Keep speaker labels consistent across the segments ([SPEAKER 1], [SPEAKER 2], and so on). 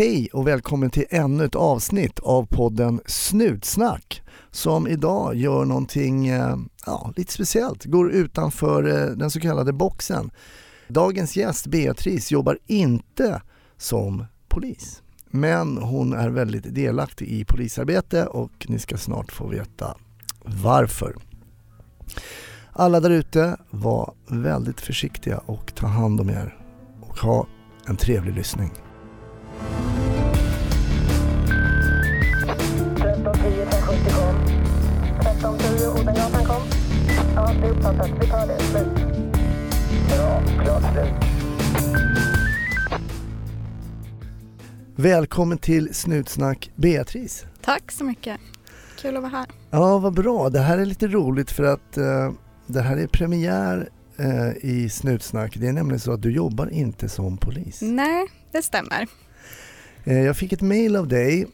[SPEAKER 1] Hej och välkommen till ännu ett avsnitt av podden Snutsnack som idag gör någonting eh, ja, lite speciellt, går utanför eh, den så kallade boxen. Dagens gäst Beatrice jobbar inte som polis men hon är väldigt delaktig i polisarbete och ni ska snart få veta varför. Alla där ute, var väldigt försiktiga och ta hand om er och ha en trevlig lyssning.
[SPEAKER 2] Ja, det är uppfattat. Vi tar det. Slut. Bra. Klart slut.
[SPEAKER 1] Välkommen till Snutsnack Beatrice.
[SPEAKER 3] Tack så mycket. Kul att vara här.
[SPEAKER 1] Ja, vad bra. Det här är lite roligt för att eh, det här är premiär eh, i Snutsnack. Det är nämligen så att du jobbar inte som polis.
[SPEAKER 3] Nej, det stämmer.
[SPEAKER 1] Eh, jag fick ett mail av dig.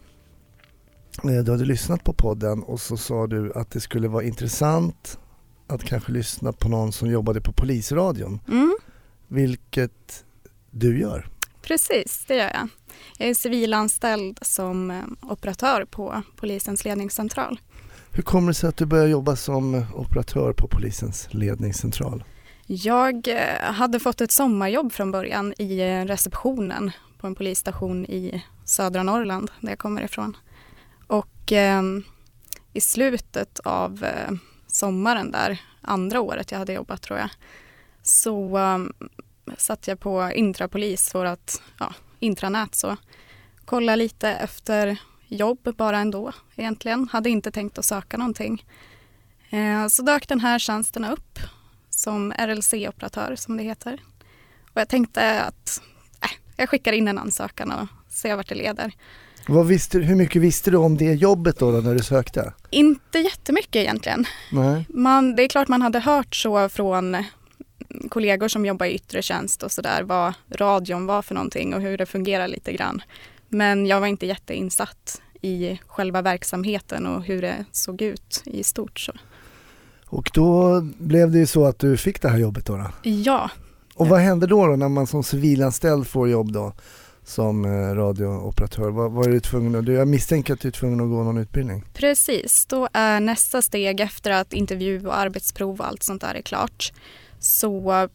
[SPEAKER 1] Eh, du hade lyssnat på podden och så sa du att det skulle vara intressant att kanske lyssna på någon som jobbade på polisradion.
[SPEAKER 3] Mm,
[SPEAKER 1] Vilket du gör.
[SPEAKER 3] precis, det gör jag. Jag är civilanställd som eh, operatör på polisens ledningscentral.
[SPEAKER 1] Hur kommer det sig att du började jobba som operatör på polisens ledningscentral?
[SPEAKER 3] Jag eh, hade fått ett sommarjobb från början i eh, receptionen på en polisstation i södra Norrland, där jag kommer ifrån. Och eh, i slutet av eh, sommaren där, andra året jag hade jobbat tror jag, så um, satt jag på intrapolis vårt ja, intranät så, kolla lite efter jobb bara ändå egentligen. Hade inte tänkt att söka någonting. Eh, så dök den här tjänsten upp som RLC-operatör som det heter. Och jag tänkte att äh, jag skickar in en ansökan och ser vart det leder.
[SPEAKER 1] Vad visste, hur mycket visste du om det jobbet då, då när du sökte?
[SPEAKER 3] Inte jättemycket egentligen.
[SPEAKER 1] Nej.
[SPEAKER 3] Man, det är klart man hade hört så från kollegor som jobbar i yttre tjänst och sådär vad radion var för någonting och hur det fungerar lite grann. Men jag var inte jätteinsatt i själva verksamheten och hur det såg ut i stort. Så.
[SPEAKER 1] Och då blev det ju så att du fick det här jobbet då. då.
[SPEAKER 3] Ja,
[SPEAKER 1] Och vad hände då, då när man som civilanställd får jobb då som eh, radiooperatör? Vad, vad är du tvungen att, jag misstänker att du är tvungen att gå någon utbildning?
[SPEAKER 3] Precis, då är nästa steg efter att intervju och arbetsprov och allt sånt där är klart så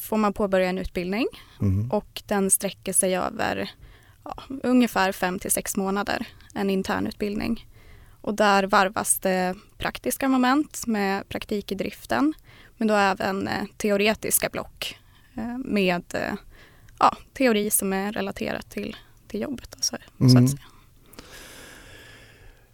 [SPEAKER 3] får man påbörja en utbildning
[SPEAKER 1] Mhm.
[SPEAKER 3] och den sträcker sig över ja, ungefär fem till sex månader, en internutbildning. Och där varvas det praktiska moment med praktik i driften men då även eh, teoretiska block eh, med ja, teori som är relaterat till, till jobbet. Så, så
[SPEAKER 1] Mm.
[SPEAKER 3] att säga.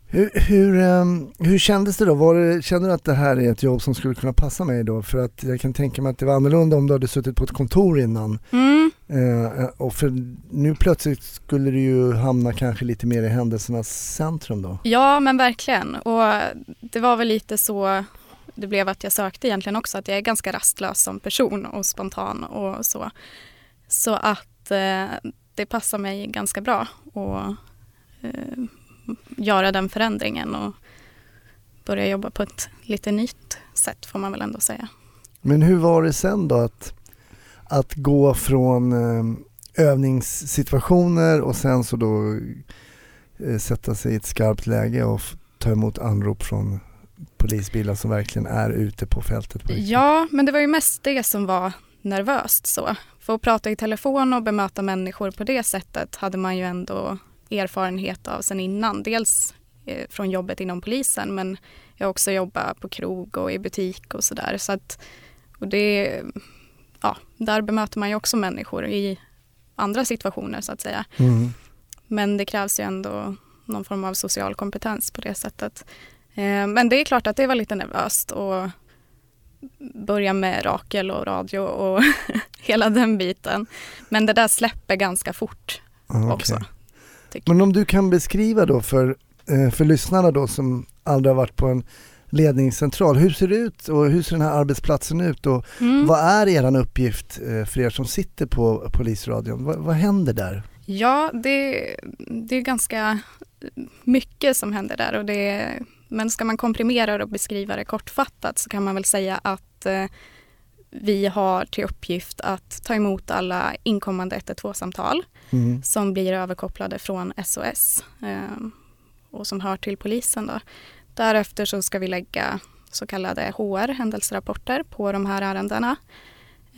[SPEAKER 1] Hur, hur, ehm, hur kändes det då? Var det, kände du att det här är ett jobb som skulle kunna passa mig då? För att jag kan tänka mig att det var annorlunda om du hade suttit på ett kontor innan.
[SPEAKER 3] Mm.
[SPEAKER 1] Eh, och för nu plötsligt skulle du ju hamna kanske lite mer i händelsernas centrum då.
[SPEAKER 3] Ja, men verkligen. Och det var väl lite så det blev att jag sökte egentligen också, att jag är ganska rastlös som person och spontan och så. Så att eh, det passar mig ganska bra att eh, göra den förändringen och börja jobba på ett lite nytt sätt får man väl ändå säga.
[SPEAKER 1] Men hur var det sen då att, att gå från eh, övningssituationer och sen så då eh, sätta sig i ett skarpt läge och ta emot anrop från polisbilar som verkligen är ute på fältet? På?
[SPEAKER 3] Ja, men det var ju mest det som var nervöst så. För att prata i telefon och bemöta människor på det sättet hade man ju ändå erfarenhet av sen innan. Dels eh, från jobbet inom polisen men jag har också jobbat på krog och i butik och sådär. Så att, och det, ja, där bemöter man ju också människor i andra situationer så att säga.
[SPEAKER 1] Mm.
[SPEAKER 3] Men det krävs ju ändå någon form av social kompetens på det sättet. Eh, Men det är klart att det var lite nervöst att börja med Rakel och radio och hela den biten. Men det där släpper ganska fort
[SPEAKER 1] Ja, okej.
[SPEAKER 3] också.
[SPEAKER 1] Men om du kan beskriva då för, eh, för lyssnarna då som aldrig har varit på en ledningscentral. Hur ser det ut och hur ser den här arbetsplatsen ut och
[SPEAKER 3] Mm.
[SPEAKER 1] vad är er uppgift eh, för er som sitter på polisradion? Vad, vad händer där?
[SPEAKER 3] Ja, det, det är ganska mycket som händer där. Och det, men ska man komprimera det och beskriva det kortfattat så kan man väl säga att eh, vi har till uppgift att ta emot alla inkommande 112-samtal
[SPEAKER 1] Mm.
[SPEAKER 3] som blir överkopplade från SOS eh, och som hör till polisen. Då. Därefter så ska vi lägga så kallade HR, händelserapporter, på de här ärendena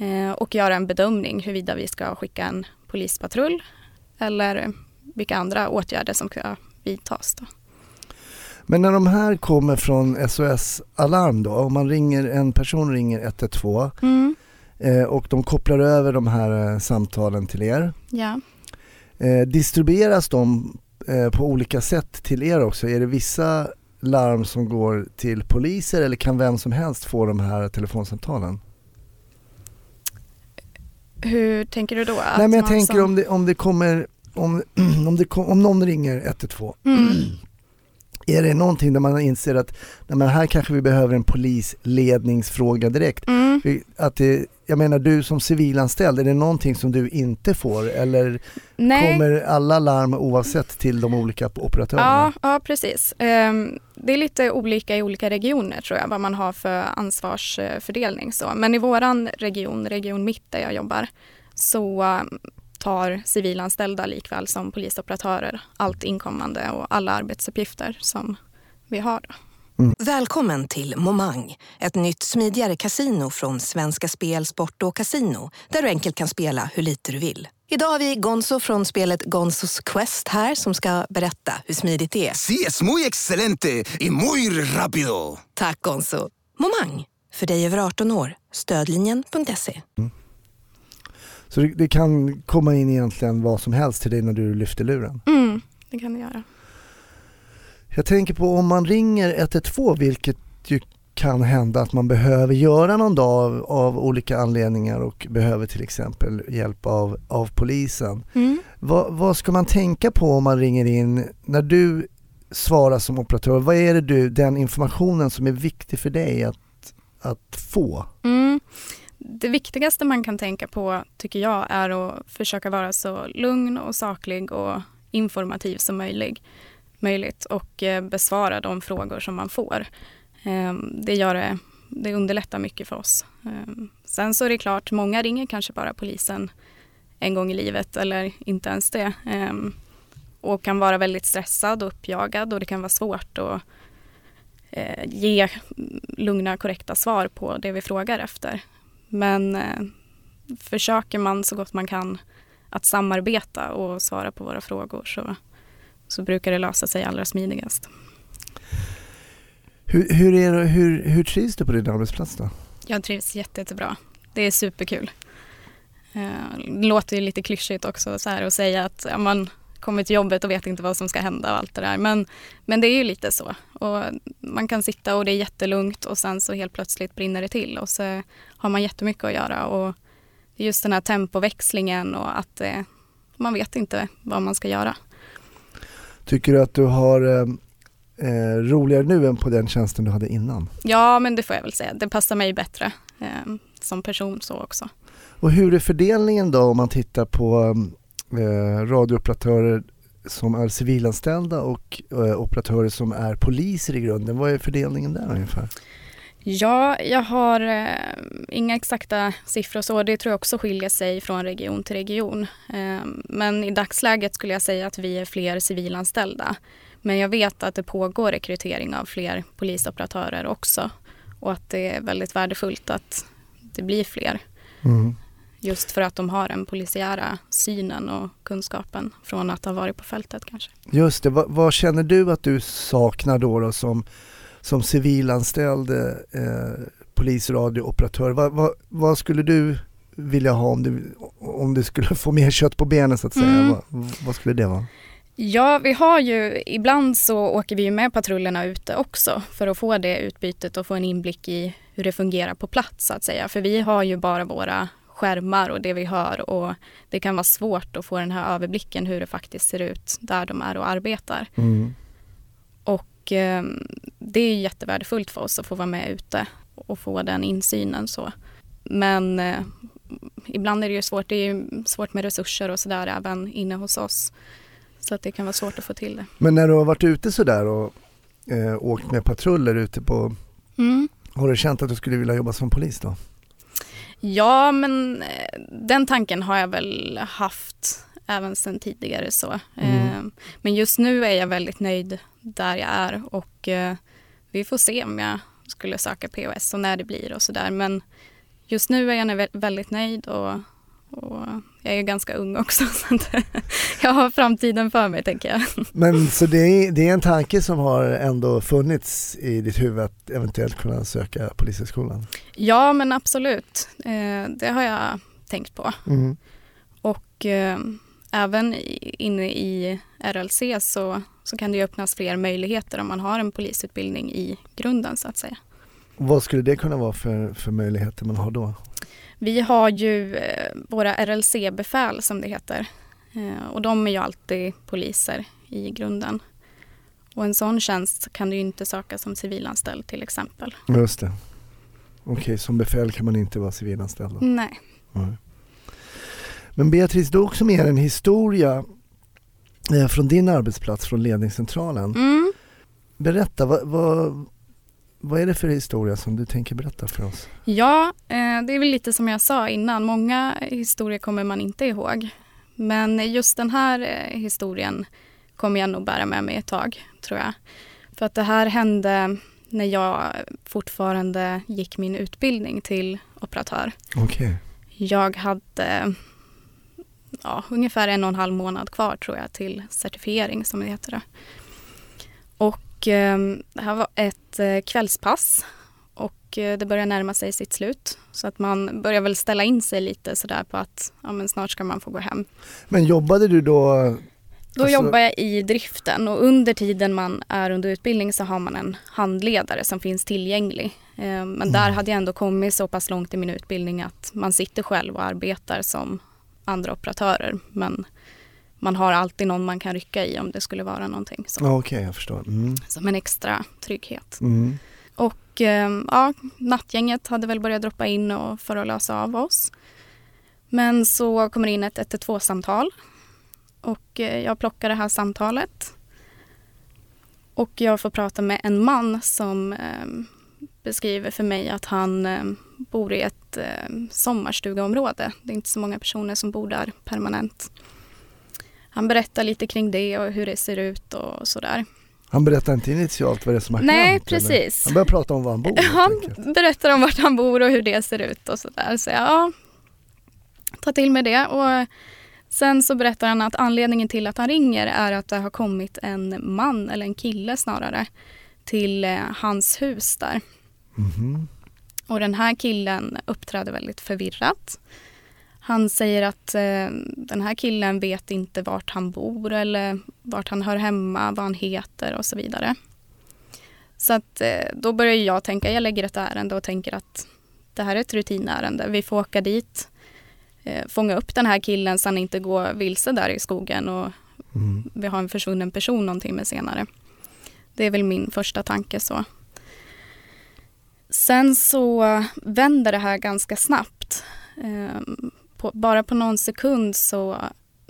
[SPEAKER 3] eh, och göra en bedömning huruvida vi ska skicka en polispatrull eller vilka andra åtgärder som ska vidtas. Då.
[SPEAKER 1] Men när de här kommer från SOS Alarm då, om man ringer, en person ringer 112
[SPEAKER 3] Mm.
[SPEAKER 1] eh, och de kopplar över de här eh, samtalen till er.
[SPEAKER 3] Ja.
[SPEAKER 1] Eh, distribueras de eh, på olika sätt till er också? Är det vissa larm som går till poliser eller kan vem som helst få de här telefonsamtalen?
[SPEAKER 3] Hur tänker du då? Att
[SPEAKER 1] Nej men jag tänker
[SPEAKER 3] som-
[SPEAKER 1] om det, om det kommer, om, om, det kom, om någon ringer 112
[SPEAKER 3] Mm.
[SPEAKER 1] Är det någonting där man inser att nej, men här kanske vi behöver en polisledningsfråga direkt?
[SPEAKER 3] Mm.
[SPEAKER 1] Att det, jag menar du som civilanställd, är det någonting som du inte får eller
[SPEAKER 3] Nej.
[SPEAKER 1] kommer alla larm oavsett till de olika operatörerna?
[SPEAKER 3] Ja, ja precis. Ehm, Det är lite olika i olika regioner tror jag, vad man har för ansvarsfördelning. Så. Men i våran region, Region Mitt där jag jobbar, så tar civilanställda likväl som polisoperatörer allt inkommande och alla arbetsuppgifter som vi har. Då.
[SPEAKER 4] Välkommen till Momang, ett nytt smidigare casino från Svenska Spel, Sport och Casino där du enkelt kan spela hur lite du vill. Idag har vi Gonzo från spelet Gonzos Quest här som ska berätta hur smidigt det är.
[SPEAKER 5] Sí, es muy excelente y muy rápido.
[SPEAKER 4] Tack Gonzo! Momang, för dig över 18 år. Stödlinjen.se.
[SPEAKER 1] Så det, det kan komma in egentligen vad som helst till dig när du lyfter luren?
[SPEAKER 3] Mm, det kan det göra.
[SPEAKER 1] Jag tänker på om man ringer 112, vilket ju kan hända att man behöver göra någon dag av, av olika anledningar och behöver till exempel hjälp av, av polisen.
[SPEAKER 3] Mm.
[SPEAKER 1] Vad, vad ska man tänka på om man ringer in, när du svarar som operatör, vad är det du, den informationen som är viktig för dig att, att få?
[SPEAKER 3] Mm. Det viktigaste man kan tänka på tycker jag är att försöka vara så lugn och saklig och informativ som möjlig, möjligt och eh, besvara de frågor som man får. Ehm, det, gör det, det underlättar mycket för oss. Ehm, sen så är det klart, många ringer kanske bara polisen en gång i livet eller inte ens det. Ehm, och kan vara väldigt stressad och uppjagad och det kan vara svårt att eh, ge lugna korrekta svar på det vi frågar efter. Men eh, försöker man så gott man kan att samarbeta och svara på våra frågor så, så brukar det lösa sig allra smidigast.
[SPEAKER 1] Hur, hur, är hur, hur trivs du på din arbetsplats då?
[SPEAKER 3] Jag trivs jätte, jättebra. Det är superkul. Eh, Det låter ju lite klyschigt också så här att säga att ja, man kommer till jobbet och vet inte vad som ska hända och allt det där. Men, men det är ju lite så. Och man kan sitta och det är jättelugnt och sen så helt plötsligt brinner det till och så har man jättemycket att göra. Och just den här tempoväxlingen och att eh, man vet inte vad man ska göra.
[SPEAKER 1] Tycker du att du har eh, eh, roligare nu än på den tjänsten du hade innan?
[SPEAKER 3] Ja, men det får jag väl säga. Det passar mig bättre eh, som person så också.
[SPEAKER 1] Och hur är fördelningen då om man tittar på eh, radiooperatörer som är civilanställda och eh, operatörer som är poliser i grunden? Vad är fördelningen där ungefär?
[SPEAKER 3] Ja, jag har eh, inga exakta siffror så. Det tror jag också skiljer sig från region till region. Eh, men i dagsläget skulle jag säga att vi är fler civilanställda. Men jag vet att det pågår rekrytering av fler polisoperatörer också. Och att det är väldigt värdefullt att det blir fler.
[SPEAKER 1] Mm.
[SPEAKER 3] Just för att de har den polisiära synen och kunskapen från att ha varit på fältet kanske.
[SPEAKER 1] Just det, vad, vad känner du att du saknar då, då som, som civilanställd eh, polisradiooperatör? Vad, vad, vad skulle du vilja ha om du, om du skulle få mer kött på benen så att säga?
[SPEAKER 3] Mm.
[SPEAKER 1] Vad, vad skulle det vara?
[SPEAKER 3] Ja, vi har ju, ibland så åker vi ju med patrullerna ute också för att få det utbytet och få en inblick i hur det fungerar på plats så att säga. För vi har ju bara våra skärmar och det vi hör och det kan vara svårt att få den här överblicken hur det faktiskt ser ut där de är och arbetar.
[SPEAKER 1] Mm.
[SPEAKER 3] Och eh, det är jättevärdefullt för oss att få vara med ute och få den insynen så. Men eh, ibland är det ju svårt, det är ju svårt med resurser och sådär även inne hos oss. Så att det kan vara svårt att få till det.
[SPEAKER 1] Men när du har varit ute sådär och eh, åkt med patruller ute på,
[SPEAKER 3] Mm.
[SPEAKER 1] har du känt att du skulle vilja jobba som polis då?
[SPEAKER 3] Ja, men eh, den tanken har jag väl haft även sedan tidigare så.
[SPEAKER 1] Mm.
[SPEAKER 3] Eh, Men just nu är jag väldigt nöjd där jag är och eh, vi får se om jag skulle söka POS och när det blir och sådär. Men just nu är jag väldigt nöjd och, och jag är ganska ung också så jag har framtiden för mig tänker jag.
[SPEAKER 1] Men så det är, det är en tanke som har ändå funnits i ditt huvud att eventuellt kunna söka Polishögskolan?
[SPEAKER 3] Ja, men absolut. Eh, Det har jag tänkt på.
[SPEAKER 1] Mm.
[SPEAKER 3] Och eh, även inne i RLC så, så kan det öppnas fler möjligheter om man har en polisutbildning i grunden så att säga.
[SPEAKER 1] Vad skulle det kunna vara för, för möjligheter man har då?
[SPEAKER 3] Vi har ju eh, våra RLC-befäl som det heter. Eh, och de är ju alltid poliser i grunden. Och en sån tjänst kan du ju inte söka som civilanställd till exempel.
[SPEAKER 1] Just det. Okej, som befäl kan man inte vara civilanställd då?
[SPEAKER 3] Nej.
[SPEAKER 1] Nej. Men Beatrice, du har också med en historia eh, från din arbetsplats, från ledningscentralen.
[SPEAKER 3] Mm.
[SPEAKER 1] Berätta, vad, vad, vad är det för historia som du tänker berätta för oss?
[SPEAKER 3] Ja, eh, det är väl lite som jag sa innan. Många historier kommer man inte ihåg. Men just den här eh, historien kommer jag nog bära med mig ett tag, tror jag. För att det här hände när jag fortfarande gick min utbildning till operatör.
[SPEAKER 1] Okej.
[SPEAKER 3] Jag hade ja, ungefär en och en halv månad kvar tror jag till certifiering som det heter. Då. Och det här var ett eh, kvällspass och eh, det börjar närma sig sitt slut. Så att man börjar väl ställa in sig lite sådär på att ja, men snart ska man få gå hem.
[SPEAKER 1] Men jobbade du då?
[SPEAKER 3] Då
[SPEAKER 1] Alltså-
[SPEAKER 3] jobbar jag i driften och under tiden man är under utbildning så har man en handledare som finns tillgänglig. Eh, Men där hade jag ändå kommit så pass långt i min utbildning att man sitter själv och arbetar som andra operatörer. Men man har alltid någon man kan rycka i om det skulle vara någonting. Så,
[SPEAKER 1] Okej, jag förstår. Mm.
[SPEAKER 3] Som en extra trygghet.
[SPEAKER 1] Mm.
[SPEAKER 3] Och eh, ja, nattgänget hade väl börjat droppa in och för att lösa av oss. Men så kommer det in ett 112-samtal och eh, jag plockar det här samtalet. Och jag får prata med en man som eh, beskriver för mig att han eh, bor i ett eh, sommarstugeområde. Det är inte så många personer som bor där permanent. Han berättar lite kring det och hur det ser ut och sådär.
[SPEAKER 1] Han berättar inte initialt vad det är som har
[SPEAKER 3] Nej,
[SPEAKER 1] hänt? eller?
[SPEAKER 3] precis.
[SPEAKER 1] Han börjar prata om var han bor
[SPEAKER 3] Han berättar om vart han bor och hur det ser ut och sådär. Så jag ja, tar till mig det. Och sen så berättar han att anledningen till att han ringer är att det har kommit en man, eller en kille snarare, till eh, hans hus där.
[SPEAKER 1] Mhm.
[SPEAKER 3] Och den här killen uppträder väldigt förvirrat. Han säger att eh, den här killen vet inte vart han bor eller vart han hör hemma, vad han heter och så vidare. Så att eh, då börjar jag tänka, jag lägger ett ärende och tänker att det här är ett rutinärende. Vi får åka dit, eh, fånga upp den här killen så han inte går vilse där i skogen och
[SPEAKER 1] Mm.
[SPEAKER 3] vi har en försvunnen person någon timme senare. Det är väl min första tanke så. Sen så vänder det här ganska snabbt. På, bara på någon sekund så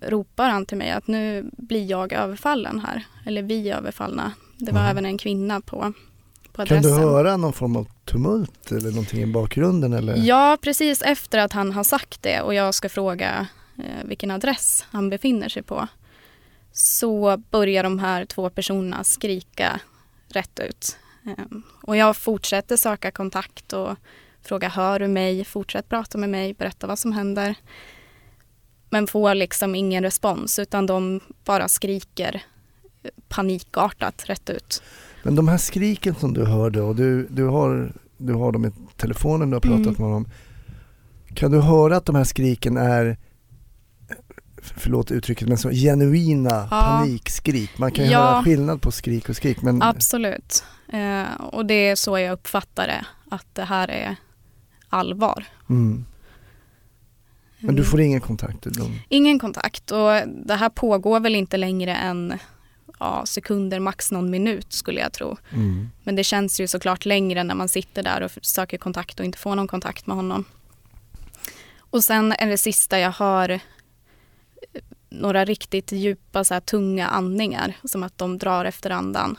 [SPEAKER 3] ropar han till mig att nu blir jag överfallen här. Eller vi är överfallna. Det var
[SPEAKER 1] Mm.
[SPEAKER 3] även en kvinna på, på
[SPEAKER 1] Kan
[SPEAKER 3] adressen.
[SPEAKER 1] du höra någon form av tumult eller någonting i bakgrunden? Eller?
[SPEAKER 3] Ja, precis efter att han har sagt det och jag ska fråga eh, vilken adress han befinner sig på så börjar de här två personerna skrika rätt ut. Ehm, och jag fortsätter söka kontakt och fråga hör du mig, fortsätt prata med mig, berätta vad som händer. Men får liksom ingen respons utan de bara skriker eh, panikartat rätt ut.
[SPEAKER 1] Men de här skriken som du hörde och du, du, har, du har dem i telefonen, du har pratat
[SPEAKER 3] Mm.
[SPEAKER 1] med honom. Kan du höra att de här skriken är, förlåt uttrycket, men så genuina
[SPEAKER 3] Ja.
[SPEAKER 1] panikskrik? Man kan ju
[SPEAKER 3] Ja.
[SPEAKER 1] höra skillnad på skrik och skrik. Men,
[SPEAKER 3] Absolut. Eh, och det är så jag uppfattar det, att det här är allvar.
[SPEAKER 1] mm. men du
[SPEAKER 3] Mm.
[SPEAKER 1] får ingen kontakt?
[SPEAKER 3] Ingen kontakt och det här pågår väl inte längre än ja, sekunder, max någon minut skulle jag tro.
[SPEAKER 1] mm.
[SPEAKER 3] Men det känns ju såklart längre när man sitter där och söker kontakt och inte får någon kontakt med honom. Och sen är det sista jag hör eh, några riktigt djupa så här, tunga andningar som att de drar efter andan.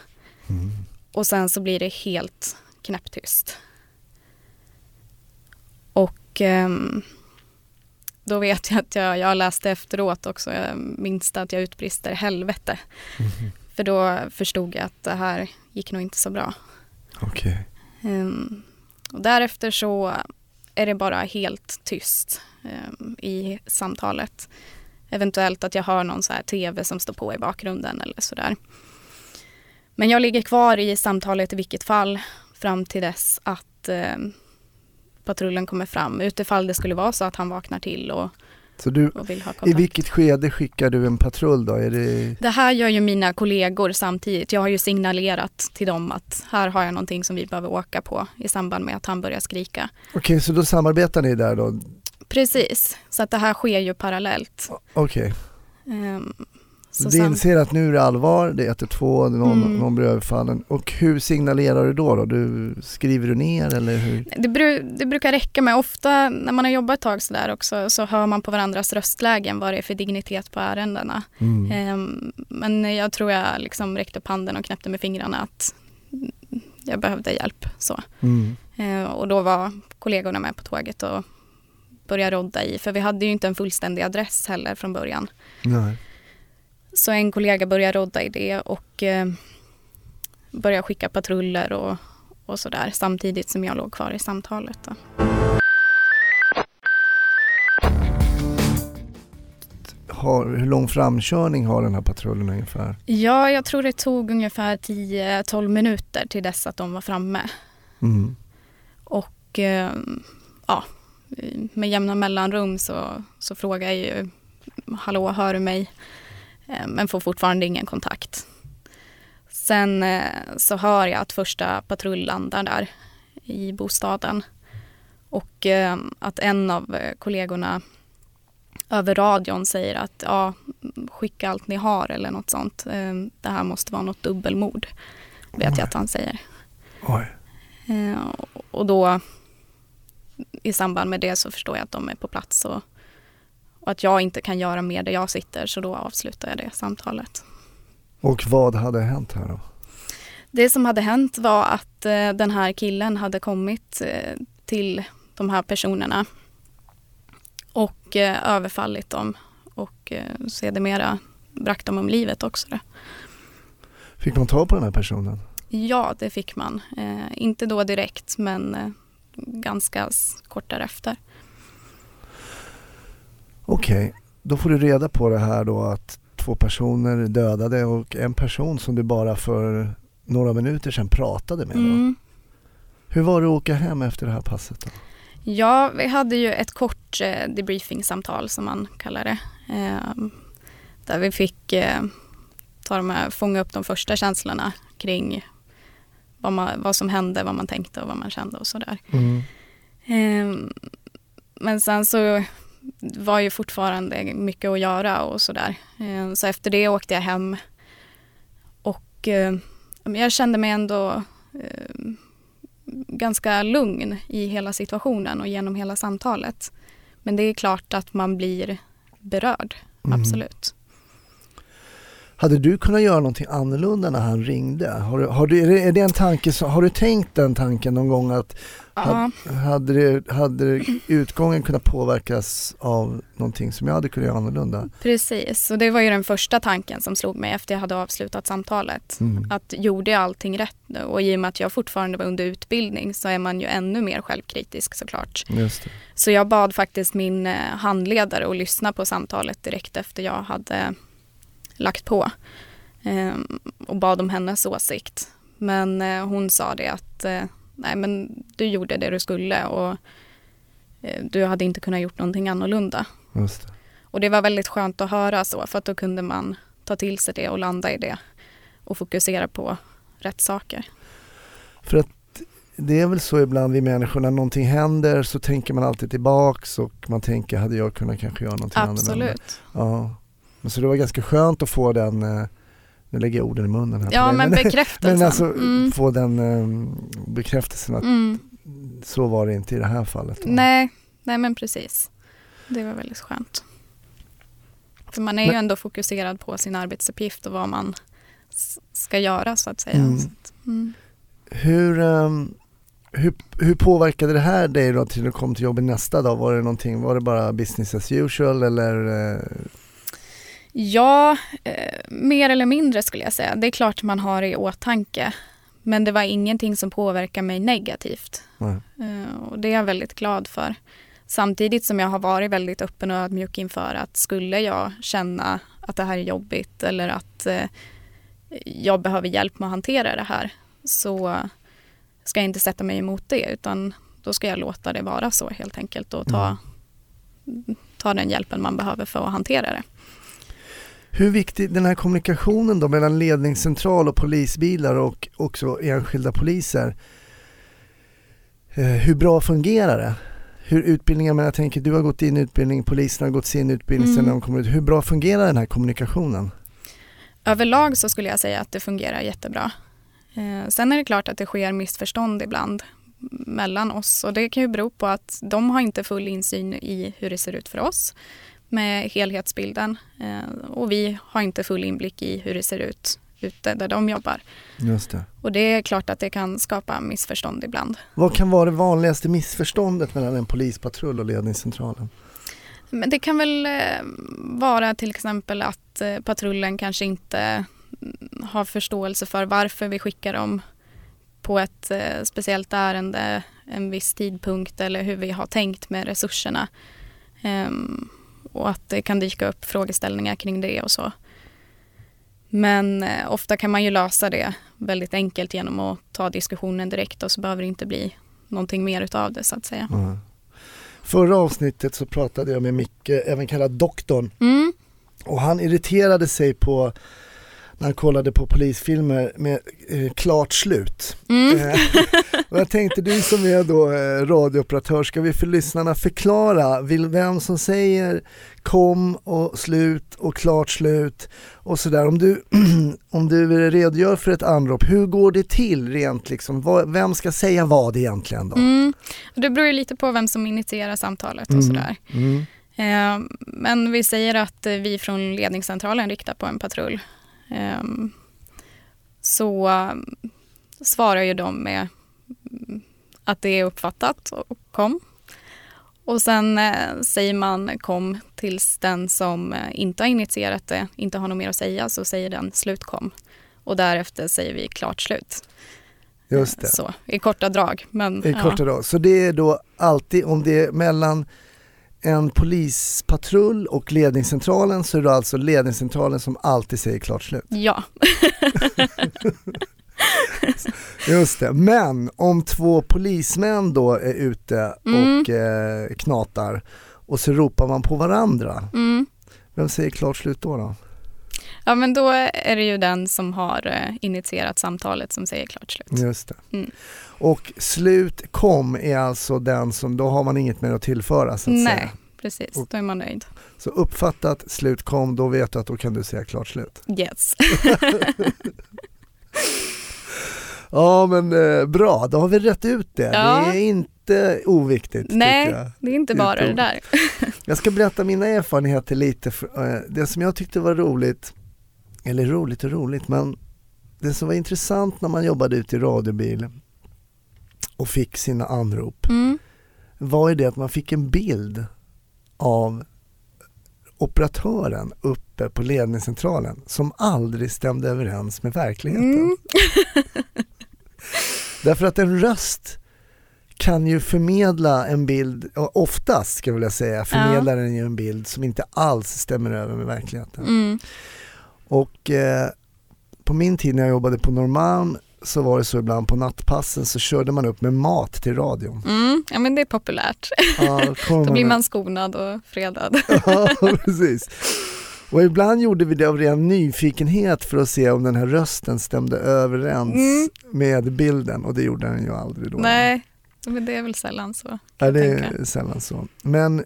[SPEAKER 1] Mm.
[SPEAKER 3] Och sen så blir det helt knäpptyst. Och ehm, då vet jag att jag, jag läste efteråt också, jag minns att jag utbrister helvete.
[SPEAKER 1] Mhm.
[SPEAKER 3] För då förstod jag att det här gick nog inte så bra.
[SPEAKER 1] Okej.
[SPEAKER 3] Ehm, och därefter så är det bara helt tyst ehm, i samtalet. Eventuellt att jag hör någon så här tv som står på i bakgrunden eller sådär. Men jag ligger kvar i samtalet i vilket fall fram till dess att ehm, patrullen kommer fram. Utifall det skulle vara så att han vaknar till och,
[SPEAKER 1] Så du,
[SPEAKER 3] och vill ha
[SPEAKER 1] i
[SPEAKER 3] kontakt.
[SPEAKER 1] vilket skede skickar du en patrull då? Är det...
[SPEAKER 3] Det här gör ju mina kollegor samtidigt. Jag har ju signalerat till dem att här har jag någonting som vi behöver åka på i samband med att han börjar skrika.
[SPEAKER 1] Okej, så då samarbetar ni där då?
[SPEAKER 3] Precis, så att det här sker ju parallellt.
[SPEAKER 1] Okej,
[SPEAKER 3] Ehm, så
[SPEAKER 1] du inser att nu är det allvar, det är 112, någon,
[SPEAKER 3] Mm.
[SPEAKER 1] någon blir överfallen. Och hur signalerar du då? då? Du, skriver du ner eller hur?
[SPEAKER 3] det, bru- det brukar räcka med, ofta när man har jobbat ett tag sådär också så hör man på varandras röstlägen vad det är för dignitet på ärendena.
[SPEAKER 1] Mm.
[SPEAKER 3] Ehm, men jag tror jag liksom räckte upp handen och knäppte med fingrarna att jag behövde hjälp. Så.
[SPEAKER 1] Mm.
[SPEAKER 3] Eh, och då var kollegorna med på tåget och började rodda i, för vi hade ju inte en fullständig adress heller från början.
[SPEAKER 1] Nej.
[SPEAKER 3] Så en kollega började rodda i det och eh, började skicka patruller och, och sådär samtidigt som jag låg kvar i samtalet. Då.
[SPEAKER 1] Har, hur lång framkörning har den här patrullen ungefär?
[SPEAKER 3] Ja, jag tror det tog ungefär 10-12 minuter till dess att de var framme.
[SPEAKER 1] Mm.
[SPEAKER 3] Och eh, ja, med jämna mellanrum så, så frågar jag ju Hallå, hör du mig? Eh, men får fortfarande ingen kontakt. Sen eh, så hör jag att första patrull landar där i bostaden. Och eh, att en av kollegorna över radion säger att ja, skicka allt ni har eller något sånt. Det här måste vara något dubbelmord. Vet jag att han säger.
[SPEAKER 1] Oj.
[SPEAKER 3] Och då i samband med det så förstår jag att de är på plats och, och att jag inte kan göra mer där jag sitter så då avslutar jag det samtalet.
[SPEAKER 1] Och vad hade hänt här då?
[SPEAKER 3] Det som hade hänt var att eh, den här killen hade kommit eh, till de här personerna och eh, överfallit dem och eh, sedermera bragt dem om livet också. Då.
[SPEAKER 1] Fick man tag på den här personen?
[SPEAKER 3] Ja, det fick man. Eh, inte då direkt men eh, ganska kort därefter.
[SPEAKER 1] Okej, då får du reda på det här då att två personer är dödade och en person som du bara för några minuter sedan pratade med.
[SPEAKER 3] Mm.
[SPEAKER 1] Hur var det att åka hem efter det här passet? Då?
[SPEAKER 3] Ja, vi hade ju ett kort eh, debriefing-samtal som man kallar det. Eh, där vi fick eh, ta de här, fånga upp de första känslorna kring vad, man, vad som hände, vad man tänkte och vad man kände och sådär.
[SPEAKER 1] Mm.
[SPEAKER 3] Eh, men sen så var ju fortfarande mycket att göra och sådär. Eh, så efter det åkte jag hem och eh, jag kände mig ändå eh, ganska lugn i hela situationen och genom hela samtalet. Men det är klart att man blir berörd,
[SPEAKER 1] Mm.
[SPEAKER 3] absolut.
[SPEAKER 1] Hade du kunnat göra någonting annorlunda när han ringde? Har, du- har, du, är, det, är det en tanke som, har du tänkt den tanken någon gång att
[SPEAKER 3] Ja,
[SPEAKER 1] hade, det, hade utgången kunnat påverkas av någonting som jag hade kunnat göra annorlunda?
[SPEAKER 3] precis. Och det var ju den första tanken som slog mig efter jag hade avslutat samtalet.
[SPEAKER 1] Mm.
[SPEAKER 3] Att gjorde jag allting rätt nu? Och i och med att jag fortfarande var under utbildning så är man ju ännu mer självkritisk såklart.
[SPEAKER 1] Just det.
[SPEAKER 3] Så jag bad faktiskt min eh, handledare att lyssna på samtalet direkt efter jag hade lagt på. Ehm, och bad om hennes åsikt. Men eh, hon sa det att eh, nej men du gjorde det du skulle och eh, du hade inte kunnat gjort någonting annorlunda.
[SPEAKER 1] Just det.
[SPEAKER 3] Och det var väldigt skönt att höra så för att då kunde man ta till sig det och landa i det och fokusera på rätt saker.
[SPEAKER 1] För att det är väl så ibland vi människor, när någonting händer så tänker man alltid tillbaks och man tänker, hade jag kunnat kanske göra någonting annorlunda?
[SPEAKER 3] Absolut.
[SPEAKER 1] Ja. Men så det var ganska skönt att få den, eh, nu lägger jag orden i munnen här
[SPEAKER 3] Ja men bekräftelsen.
[SPEAKER 1] men alltså
[SPEAKER 3] mm.
[SPEAKER 1] få den eh, bekräftelsen att
[SPEAKER 3] Mm.
[SPEAKER 1] så var det inte i det här fallet. då.
[SPEAKER 3] Nej, nej men precis. Det var väldigt skönt. För man är ju ändå fokuserad på sin arbetsuppgift och vad man ska göra så att säga.
[SPEAKER 1] Mm.
[SPEAKER 3] Så att, mm.
[SPEAKER 1] Hur, ehm, hur, hur påverkade det här dig då till du kom till jobbet nästa dag? Var det någonting, var det bara business as usual eller? eh,
[SPEAKER 3] Ja, eh, mer eller mindre skulle jag säga. Det är klart man har i åtanke. Men det var ingenting som påverkar mig negativt. Eh, och det är jag väldigt glad för. Samtidigt som jag har varit väldigt öppen och ödmjuk inför att skulle jag känna att det här är jobbigt eller att eh, jag behöver hjälp med att hantera det här så ska jag inte sätta mig emot det utan då ska jag låta det vara så helt enkelt och ta, ta den hjälpen man behöver för att hantera det.
[SPEAKER 1] Hur viktig den här kommunikationen då mellan ledningscentral och polisbilar och också enskilda poliser. Eh, hur bra fungerar det? Hur utbildningen, men jag tänker du har gått in i utbildning, polisen har gått sin utbildning sen
[SPEAKER 3] Mm.
[SPEAKER 1] de kommer ut. Hur bra fungerar den här kommunikationen?
[SPEAKER 3] Överlag så skulle jag säga att det fungerar jättebra. Eh, sen är det klart att det sker missförstånd ibland mellan oss och det kan ju bero på att de har inte full insyn i hur det ser ut för oss med helhetsbilden eh, och vi har inte full inblick i hur det ser ut ute där de jobbar.
[SPEAKER 1] Just det.
[SPEAKER 3] Och det är klart att det kan skapa missförstånd ibland.
[SPEAKER 1] Vad kan vara det vanligaste missförståndet mellan en polispatrull och ledningscentralen?
[SPEAKER 3] Men det kan väl eh, vara till exempel att eh, patrullen kanske inte mm, har förståelse för varför vi skickar dem på ett speciellt ärende en viss tidpunkt eller hur vi har tänkt med resurserna. Ehm, och att det kan dyka upp frågeställningar kring det och så. Men eh, ofta kan man ju lösa det väldigt enkelt genom att ta diskussionen direkt och så behöver det inte bli någonting mer utav det så att säga.
[SPEAKER 1] Ja. Förra avsnittet så pratade jag med Micke, även kallad doktorn,
[SPEAKER 3] Mm,
[SPEAKER 1] och han irriterade sig på när han kollade på polisfilmer med eh, klart slut.
[SPEAKER 3] mm.
[SPEAKER 1] Eh, och jag tänkte du som är då eh, radiooperatör, ska vi för lyssnarna förklara vill vem som säger kom och slut och klart slut och sådär. Om du, om du redogör för ett anrop, hur går det till rent liksom? Vad- Vem ska säga vad egentligen då?
[SPEAKER 3] Mm. Det beror ju lite på vem som initierar samtalet och
[SPEAKER 1] Mm.
[SPEAKER 3] sådär.
[SPEAKER 1] Mm.
[SPEAKER 3] Eh, men vi säger att eh, vi från ledningscentralen riktar på en patrull. Eh, så eh, svarar ju de med mm, att det är uppfattat och kom. Och sen eh, säger man kom tills den som eh, inte har initierat det inte har något mer att säga så säger den slut kom. Och därefter säger vi klart slut.
[SPEAKER 1] Just det.
[SPEAKER 3] Så, i korta drag. Men,
[SPEAKER 1] I
[SPEAKER 3] ja.
[SPEAKER 1] korta drag. Så det är då alltid, om det är mellan en polispatrull och ledningscentralen så är det alltså ledningscentralen som alltid säger klart slut.
[SPEAKER 3] Ja,
[SPEAKER 1] Just det, men om två polismän då är ute
[SPEAKER 3] Mm.
[SPEAKER 1] och eh, knatar och så ropar man på varandra,
[SPEAKER 3] mm.
[SPEAKER 1] vem säger klart slut då? då?
[SPEAKER 3] Ja, men då är det ju den som har eh, initierat samtalet som säger klart slut.
[SPEAKER 1] Just det.
[SPEAKER 3] Mm.
[SPEAKER 1] Och slut kom är alltså den som, då har man inget mer att tillföra så att
[SPEAKER 3] Nej,
[SPEAKER 1] säga.
[SPEAKER 3] precis.
[SPEAKER 1] Och-
[SPEAKER 3] Då är man nöjd.
[SPEAKER 1] Så uppfattat, slut kom, då vet du att då kan du säga klart slut.
[SPEAKER 3] Yes.
[SPEAKER 1] Ja men eh, bra, då har vi rätt ut det.
[SPEAKER 3] Ja.
[SPEAKER 1] Det är inte oviktigt
[SPEAKER 3] Nej. Det är inte
[SPEAKER 1] Det
[SPEAKER 3] bara det
[SPEAKER 1] inte
[SPEAKER 3] där.
[SPEAKER 1] Jag ska berätta mina erfarenheter lite. För, eh, det som jag tyckte var roligt, eller roligt och roligt, men det som var intressant när man jobbade ute i radiobil och fick sina anrop
[SPEAKER 3] Mm.
[SPEAKER 1] var ju det att man fick en bild av operatören uppe på ledningscentralen som aldrig stämde överens med verkligheten.
[SPEAKER 3] Mm.
[SPEAKER 1] Därför att en röst kan ju förmedla en bild, ja, oftast ska jag vilja säga, förmedlar den ju en bild som inte alls stämmer över med verkligheten.
[SPEAKER 3] Mm.
[SPEAKER 1] Och eh, på min tid när jag jobbade på Norrmalm så var det så ibland på nattpassen så körde man upp med mat till radion.
[SPEAKER 3] Mm. Ja, men det är populärt.
[SPEAKER 1] Ja, då
[SPEAKER 3] blir man skonad och fredad.
[SPEAKER 1] Ja, precis. Och ibland gjorde vi det av ren nyfikenhet för att se om den här rösten stämde överens
[SPEAKER 3] Mm.
[SPEAKER 1] med bilden och det gjorde den ju aldrig då.
[SPEAKER 3] Nej, men det är väl sällan så.
[SPEAKER 1] Ja, det är
[SPEAKER 3] tänka.
[SPEAKER 1] sällan så. Men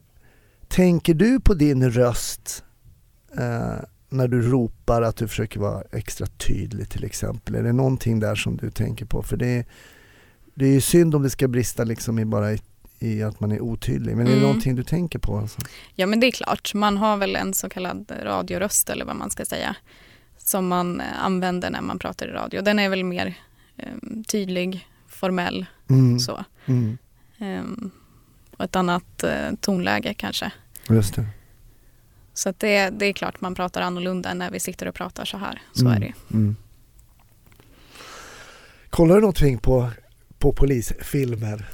[SPEAKER 1] tänker du på din röst eh, när du ropar att du försöker vara extra tydlig till exempel? Är det någonting där som du tänker på? För det är, det är ju synd om det ska brista liksom i bara i, i att man är otydlig. Men är det
[SPEAKER 3] Mm.
[SPEAKER 1] någonting du tänker på? Alltså?
[SPEAKER 3] Ja, men det är klart. Man har väl en så kallad radioröst eller vad man ska säga som man eh, använder när man pratar i radio. Den är väl mer eh, tydlig formell
[SPEAKER 1] Mm.
[SPEAKER 3] så.
[SPEAKER 1] Mm.
[SPEAKER 3] Ehm, och ett annat eh, tonläge kanske.
[SPEAKER 1] Just det.
[SPEAKER 3] Så det, det är klart man pratar annorlunda när vi sitter och pratar så här. Så
[SPEAKER 1] Mm.
[SPEAKER 3] är det.
[SPEAKER 1] Mm. Kollar du någonting på, på polisfilmer?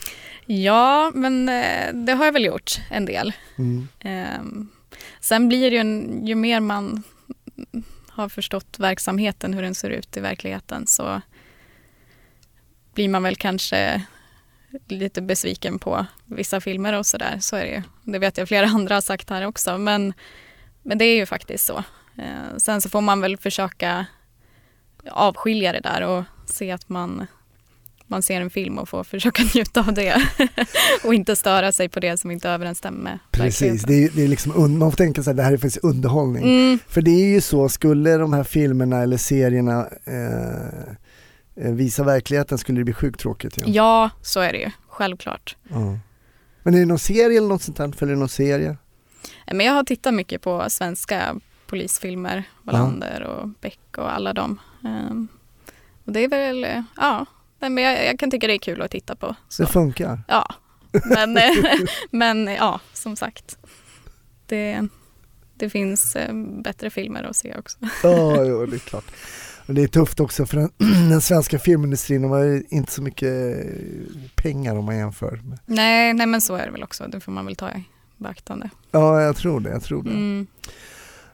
[SPEAKER 3] Ja, men eh, det har jag väl gjort en del.
[SPEAKER 1] Mm.
[SPEAKER 3] Ehm, sen blir det ju, en, ju mer man har förstått verksamheten, hur den ser ut i verkligheten, så blir man väl kanske lite besviken på vissa filmer och sådär. Så är det ju. Det vet jag flera andra har sagt här också. Men, men det är ju faktiskt så. Eh, sen så får man väl försöka avskilja det där och se att man, man ser en film och får försöka njuta av det. och inte störa sig på det som inte överensstämmer med
[SPEAKER 1] Precis, det är, det är liksom, man får tänka sig att det här är faktiskt underhållning.
[SPEAKER 3] Mm,
[SPEAKER 1] För det är ju så, skulle de här filmerna eller serierna eh, eh, visa verkligheten skulle det bli sjukt tråkigt. Ja.
[SPEAKER 3] ja, så är det ju. Självklart.
[SPEAKER 1] Ja. Men är det någon serie eller något sånt där? Följer du någon serie?
[SPEAKER 3] Men jag har tittat mycket på svenska polisfilmer, Wallander och Beck och alla dem. Ehm, och det är väl, eh, ja, men jag, jag kan tycka det är kul att titta på. Så.
[SPEAKER 1] Det funkar.
[SPEAKER 3] Ja, men, eh, men eh, ja, som sagt. Det, det finns bättre filmer att se också.
[SPEAKER 1] Ja, jo, det är klart. Och det är tufft också för den, den svenska filmindustrin, de har inte så mycket pengar om man jämför. med-
[SPEAKER 3] Nej, nej, men så är det väl också. Det får man väl ta i beaktande.
[SPEAKER 1] Ja, jag tror det. Jag tror det.
[SPEAKER 3] Mm.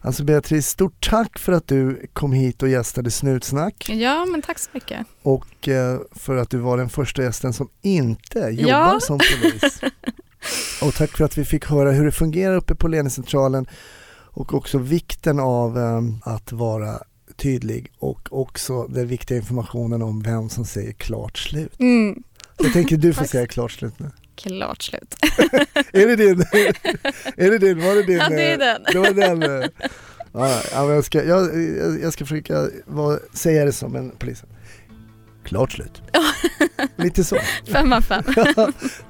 [SPEAKER 1] Alltså Beatrice, stort tack för att du kom hit och gästade Snutsnack
[SPEAKER 3] Ja, men tack så mycket.
[SPEAKER 1] och eh, för att du var den första gästen som inte jobbar
[SPEAKER 3] Ja.
[SPEAKER 1] som polis. Och tack för att vi fick höra hur det fungerar uppe på ledningscentralen och också vikten av eh, att vara tydlig och också den viktiga informationen om vem som säger klart slut.
[SPEAKER 3] Mm.
[SPEAKER 1] Jag tänker du får säga klart slut nu.
[SPEAKER 3] Klart slut.
[SPEAKER 1] Är det din? är det din? Var det din?
[SPEAKER 3] Ja, det är
[SPEAKER 1] eh,
[SPEAKER 3] den.
[SPEAKER 1] Det var den. eh. Ja, jag, ska, jag, jag- jag ska försöka vara, säga det som en polis. Klart slut. Lite så.
[SPEAKER 3] Fem av fem.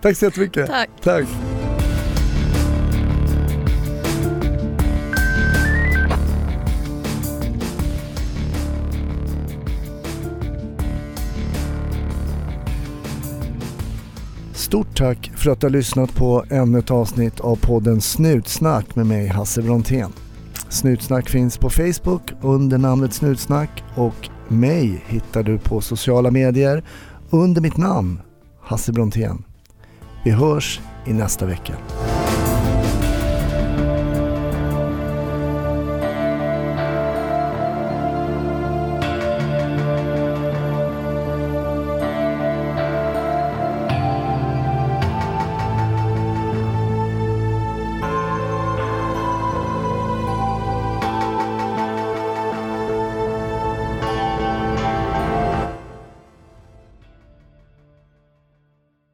[SPEAKER 1] Tack så jättemycket.
[SPEAKER 3] Tack.
[SPEAKER 1] Tack. Stort tack för att du har lyssnat på ännu ett avsnitt av podden Snutsnack med mig Hasse Brontén. Snutsnack finns på Facebook under namnet Snutsnack och mig hittar du på sociala medier under mitt namn Hasse Brontén. Vi hörs i nästa vecka.